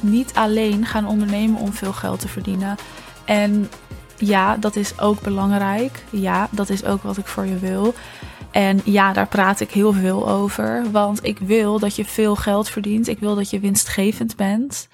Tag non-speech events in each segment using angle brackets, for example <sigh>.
niet alleen gaan ondernemen om veel geld te verdienen. En ja, dat is ook belangrijk. Ja, dat is ook wat ik voor je wil. En ja, daar praat ik heel veel over. Want ik wil dat je veel geld verdient. Ik wil dat je winstgevend bent.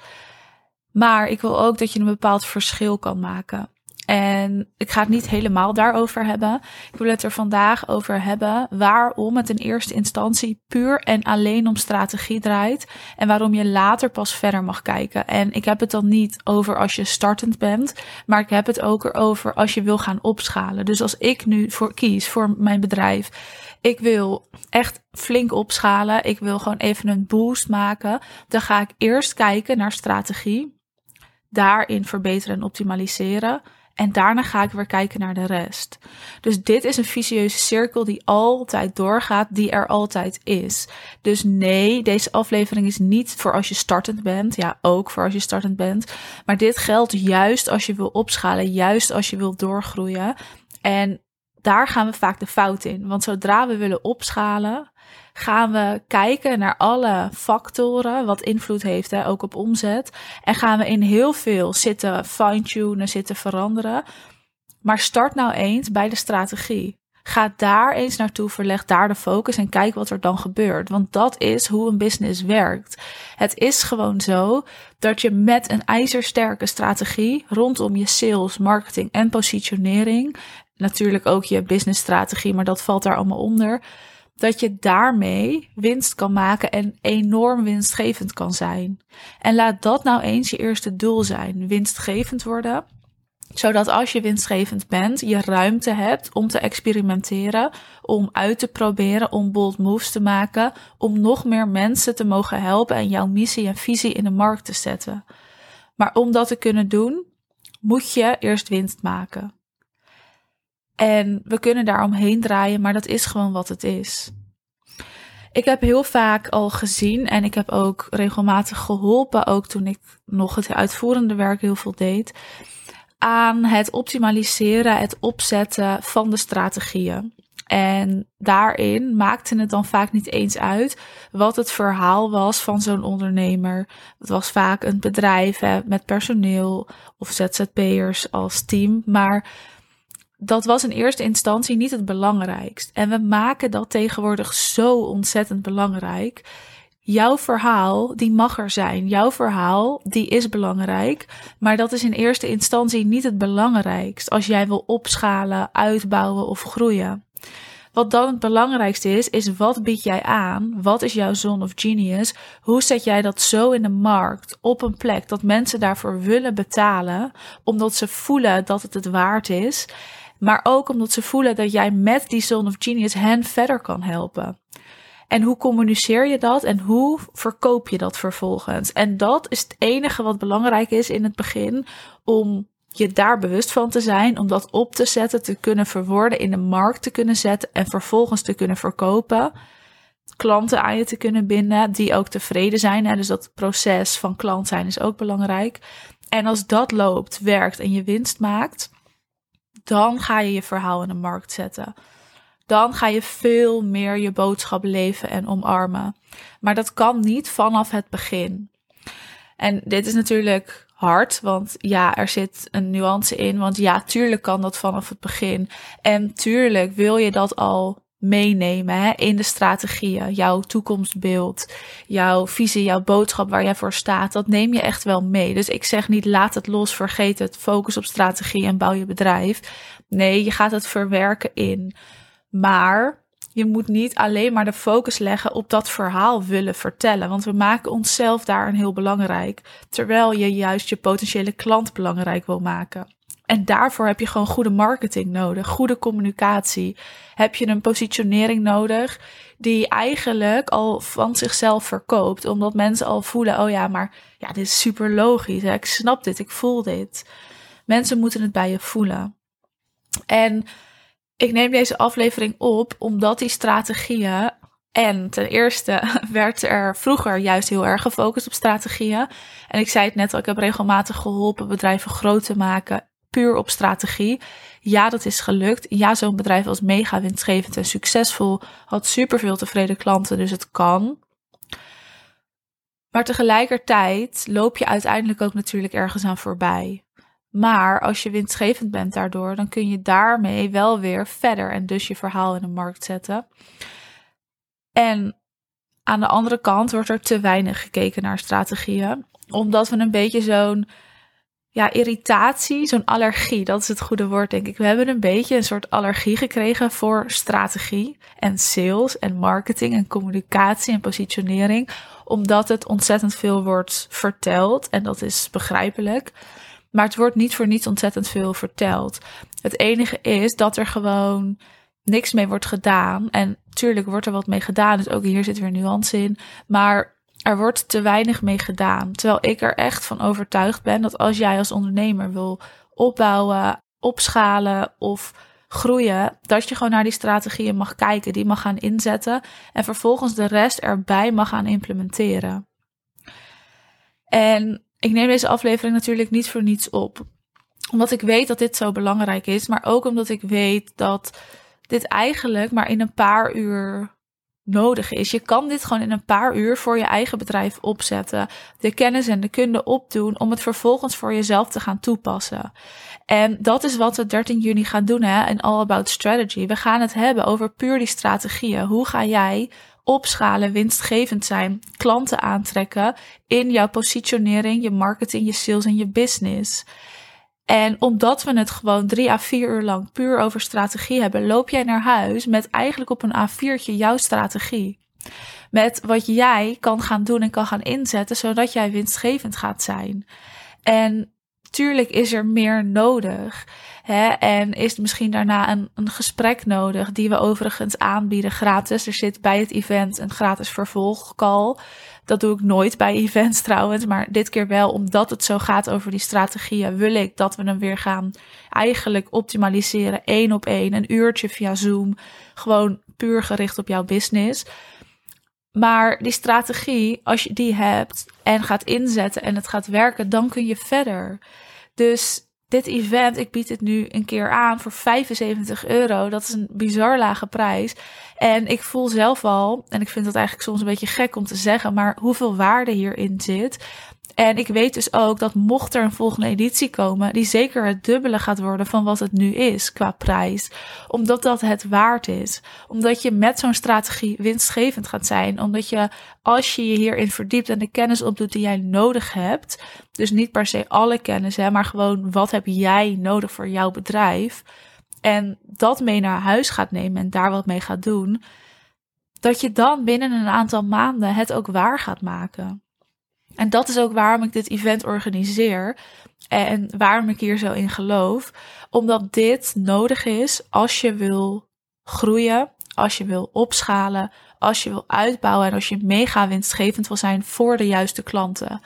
Maar ik wil ook dat je een bepaald verschil kan maken. En ik ga het niet helemaal daarover hebben. Ik wil het er vandaag over hebben waarom het in eerste instantie puur en alleen om strategie draait. En waarom je later pas verder mag kijken. En ik heb het dan niet over als je startend bent, maar ik heb het ook over als je wil gaan opschalen. Dus als ik nu voor kies voor mijn bedrijf. Ik wil echt flink opschalen. Ik wil gewoon even een boost maken. Dan ga ik eerst kijken naar strategie. Daarin verbeteren en optimaliseren. En daarna ga ik weer kijken naar de rest. Dus dit is een vicieuze cirkel die altijd doorgaat, die er altijd is. Dus nee, deze aflevering is niet voor als je startend bent. Ja, ook voor als je startend bent. Maar dit geldt juist als je wil opschalen, juist als je wil doorgroeien. En daar gaan we vaak de fout in. Want zodra we willen opschalen, gaan we kijken naar alle factoren wat invloed heeft, hè, ook op omzet. En gaan we in heel veel zitten fine-tunen, zitten veranderen. Maar start nou eens bij de strategie. Ga daar eens naartoe, verleg daar de focus en kijk wat er dan gebeurt. Want dat is hoe een business werkt. Het is gewoon zo dat je met een ijzersterke strategie rondom je sales, marketing en positionering, natuurlijk ook je businessstrategie, maar dat valt daar allemaal onder dat je daarmee winst kan maken en enorm winstgevend kan zijn. En laat dat nou eens je eerste doel zijn: winstgevend worden. Zodat als je winstgevend bent, je ruimte hebt om te experimenteren, om uit te proberen, om bold moves te maken, om nog meer mensen te mogen helpen en jouw missie en visie in de markt te zetten. Maar om dat te kunnen doen, moet je eerst winst maken. En we kunnen daar omheen draaien, maar dat is gewoon wat het is. Ik heb heel vaak al gezien en ik heb ook regelmatig geholpen, ook toen ik nog het uitvoerende werk heel veel deed, aan het optimaliseren, het opzetten van de strategieën. En daarin maakte het dan vaak niet eens uit wat het verhaal was van zo'n ondernemer. Het was vaak een bedrijf hè, met personeel of ZZP'ers als team. Maar dat was in eerste instantie niet het belangrijkst. En we maken dat tegenwoordig zo ontzettend belangrijk. Jouw verhaal, die mag er zijn. Jouw verhaal, die is belangrijk. Maar dat is in eerste instantie niet het belangrijkst als jij wil opschalen, uitbouwen of groeien. Wat dan het belangrijkste is, is wat bied jij aan? Wat is jouw zone of genius? Hoe zet jij dat zo in de markt op een plek dat mensen daarvoor willen betalen, omdat ze voelen dat het het waard is? Maar ook omdat ze voelen dat jij met die Zone of Genius hen verder kan helpen. En hoe communiceer je dat en hoe verkoop je dat vervolgens? En dat is het enige wat belangrijk is in het begin om je daar bewust van te zijn, om dat op te zetten, te kunnen verwoorden, in de markt te kunnen zetten en vervolgens te kunnen verkopen. Klanten aan je te kunnen binden die ook tevreden zijn. Hè? Dus dat proces van klant zijn is ook belangrijk. En als dat loopt, werkt en je winst maakt, dan ga je je verhaal in de markt zetten. Dan ga je veel meer je boodschap leven en omarmen. Maar dat kan niet vanaf het begin. En dit is natuurlijk hard, want ja, er zit een nuance in. Want ja, tuurlijk kan dat vanaf het begin. En tuurlijk wil je dat al meenemen hè, in de strategieën, jouw toekomstbeeld, jouw visie, jouw boodschap waar jij voor staat, dat neem je echt wel mee. Dus ik zeg niet laat het los, vergeet het, focus op strategie en bouw je bedrijf. Nee, je gaat het verwerken in. Maar je moet niet alleen maar de focus leggen op dat verhaal willen vertellen, want we maken onszelf daarin heel belangrijk, terwijl je juist je potentiële klant belangrijk wil maken. En daarvoor heb je gewoon goede marketing nodig, goede communicatie. Heb je een positionering nodig die eigenlijk al van zichzelf verkoopt, omdat mensen al voelen: oh ja, maar ja, dit is super logisch. Ik snap dit, ik voel dit. Mensen moeten het bij je voelen. En ik neem deze aflevering op omdat die strategieën. En ten eerste <laughs> werd er vroeger juist heel erg gefocust op strategieën. En ik zei het net al, ik heb regelmatig geholpen bedrijven groot te maken puur op strategie. Ja, dat is gelukt. Ja, zo'n bedrijf was mega winstgevend en succesvol. Had superveel tevreden klanten, dus het kan. Maar tegelijkertijd loop je uiteindelijk ook natuurlijk ergens aan voorbij. Maar als je winstgevend bent daardoor, dan kun je daarmee wel weer verder en dus je verhaal in de markt zetten. En aan de andere kant wordt er te weinig gekeken naar strategieën, omdat we een beetje zo'n ja, irritatie, zo'n allergie, dat is het goede woord denk ik. We hebben een beetje een soort allergie gekregen voor strategie en sales en marketing en communicatie en positionering, omdat het ontzettend veel wordt verteld en dat is begrijpelijk. Maar het wordt niet voor niets ontzettend veel verteld. Het enige is dat er gewoon niks mee wordt gedaan. En tuurlijk wordt er wat mee gedaan, dus ook hier zit weer nuance in. Maar er wordt te weinig mee gedaan. Terwijl ik er echt van overtuigd ben dat als jij als ondernemer wil opbouwen, opschalen of groeien, dat je gewoon naar die strategieën mag kijken, die mag gaan inzetten en vervolgens de rest erbij mag gaan implementeren. En ik neem deze aflevering natuurlijk niet voor niets op, omdat ik weet dat dit zo belangrijk is, maar ook omdat ik weet dat dit eigenlijk maar in een paar uur nodig is. Je kan dit gewoon in een paar uur voor je eigen bedrijf opzetten. De kennis en de kunde opdoen om het vervolgens voor jezelf te gaan toepassen. En dat is wat we 13 juni gaan doen hè, in All About Strategy. We gaan het hebben over puur die strategieën. Hoe ga jij opschalen, winstgevend zijn, klanten aantrekken in jouw positionering, je marketing, je sales en je business? En omdat we het gewoon drie à vier uur lang puur over strategie hebben, loop jij naar huis met eigenlijk op een A4'tje jouw strategie. Met wat jij kan gaan doen en kan gaan inzetten, zodat jij winstgevend gaat zijn. En tuurlijk is er meer nodig. Hè? En is misschien daarna een, een gesprek nodig, die we overigens aanbieden gratis. Er zit bij het event een gratis vervolgcall. Dat doe ik nooit bij events <laughs> trouwens, maar dit keer wel, omdat het zo gaat over die strategieën, wil ik dat we hem weer gaan eigenlijk optimaliseren, één op één, een uurtje via Zoom, gewoon puur gericht op jouw business. Maar die strategie, als je die hebt en gaat inzetten en het gaat werken, dan kun je verder. Dus dit event, ik bied het nu een keer aan voor 75 euro. Dat is een bizar lage prijs. En ik voel zelf al, en ik vind dat eigenlijk soms een beetje gek om te zeggen, maar hoeveel waarde hierin zit. En ik weet dus ook dat mocht er een volgende editie komen, die zeker het dubbele gaat worden van wat het nu is qua prijs. Omdat dat het waard is. Omdat je met zo'n strategie winstgevend gaat zijn. Omdat je, als je je hierin verdiept en de kennis opdoet die jij nodig hebt. Dus niet per se alle kennis, hè, maar gewoon wat heb jij nodig voor jouw bedrijf. En dat mee naar huis gaat nemen en daar wat mee gaat doen. Dat je dan binnen een aantal maanden het ook waar gaat maken. En dat is ook waarom ik dit event organiseer en waarom ik hier zo in geloof. Omdat dit nodig is als je wil groeien, als je wil opschalen, als je wil uitbouwen en als je mega winstgevend wil zijn voor de juiste klanten.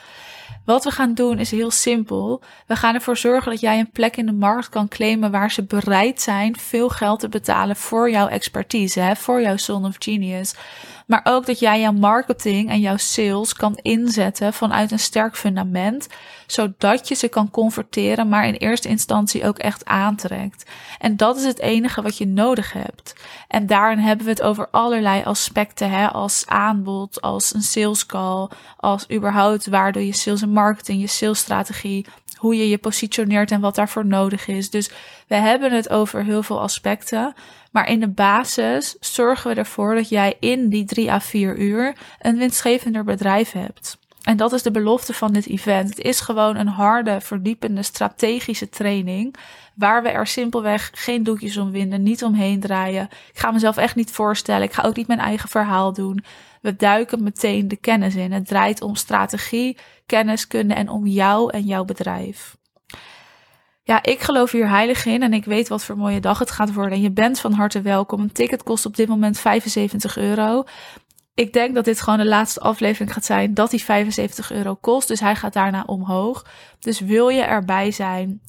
Wat we gaan doen is heel simpel. We gaan ervoor zorgen dat jij een plek in de markt kan claimen waar ze bereid zijn veel geld te betalen voor jouw expertise, hè, voor jouw Son of Genius. Maar ook dat jij jouw marketing en jouw sales kan inzetten vanuit een sterk fundament, zodat je ze kan converteren, maar in eerste instantie ook echt aantrekt. En dat is het enige wat je nodig hebt. En daarin hebben we het over allerlei aspecten, hè, als aanbod, als een sales call, als überhaupt waardoor je sales en marketing, je salesstrategie, hoe je je positioneert en wat daarvoor nodig is. Dus we hebben het over heel veel aspecten. Maar in de basis zorgen we ervoor dat jij in die drie à vier uur een winstgevender bedrijf hebt. En dat is de belofte van dit event. Het is gewoon een harde, verdiepende, strategische training. Waar we er simpelweg geen doekjes om winden, niet omheen draaien. Ik ga mezelf echt niet voorstellen. Ik ga ook niet mijn eigen verhaal doen. We duiken meteen de kennis in. Het draait om strategie, kenniskunde en om jou en jouw bedrijf. Ja, ik geloof hier heilig in en ik weet wat voor mooie dag het gaat worden. En je bent van harte welkom. Een ticket kost op dit moment 75 euro. Ik denk dat dit gewoon de laatste aflevering gaat zijn dat die 75 euro kost. Dus hij gaat daarna omhoog. Dus wil je erbij zijn?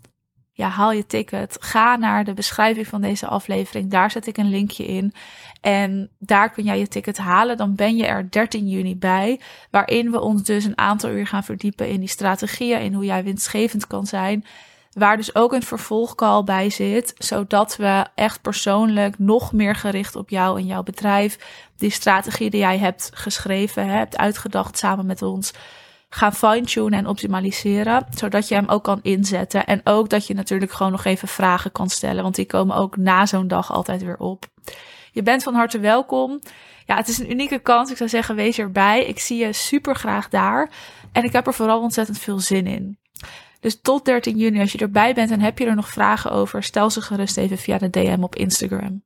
Ja, haal je ticket. Ga naar de beschrijving van deze aflevering. Daar zet ik een linkje in. En daar kun jij je ticket halen. Dan ben je er 13 juni bij. Waarin we ons dus een aantal uur gaan verdiepen in die strategieën. In hoe jij winstgevend kan zijn Waar dus ook een vervolgcall bij zit, zodat we echt persoonlijk nog meer gericht op jou en jouw bedrijf, die strategie die jij hebt geschreven, hebt uitgedacht samen met ons, gaan fine-tunen en optimaliseren, zodat je hem ook kan inzetten. En ook dat je natuurlijk gewoon nog even vragen kan stellen, want die komen ook na zo'n dag altijd weer op. Je bent van harte welkom. Ja, het is een unieke kans. Ik zou zeggen, wees erbij. Ik zie je super graag daar. En ik heb er vooral ontzettend veel zin in. Dus tot 13 juni, als je erbij bent en heb je er nog vragen over, stel ze gerust even via de DM op Instagram.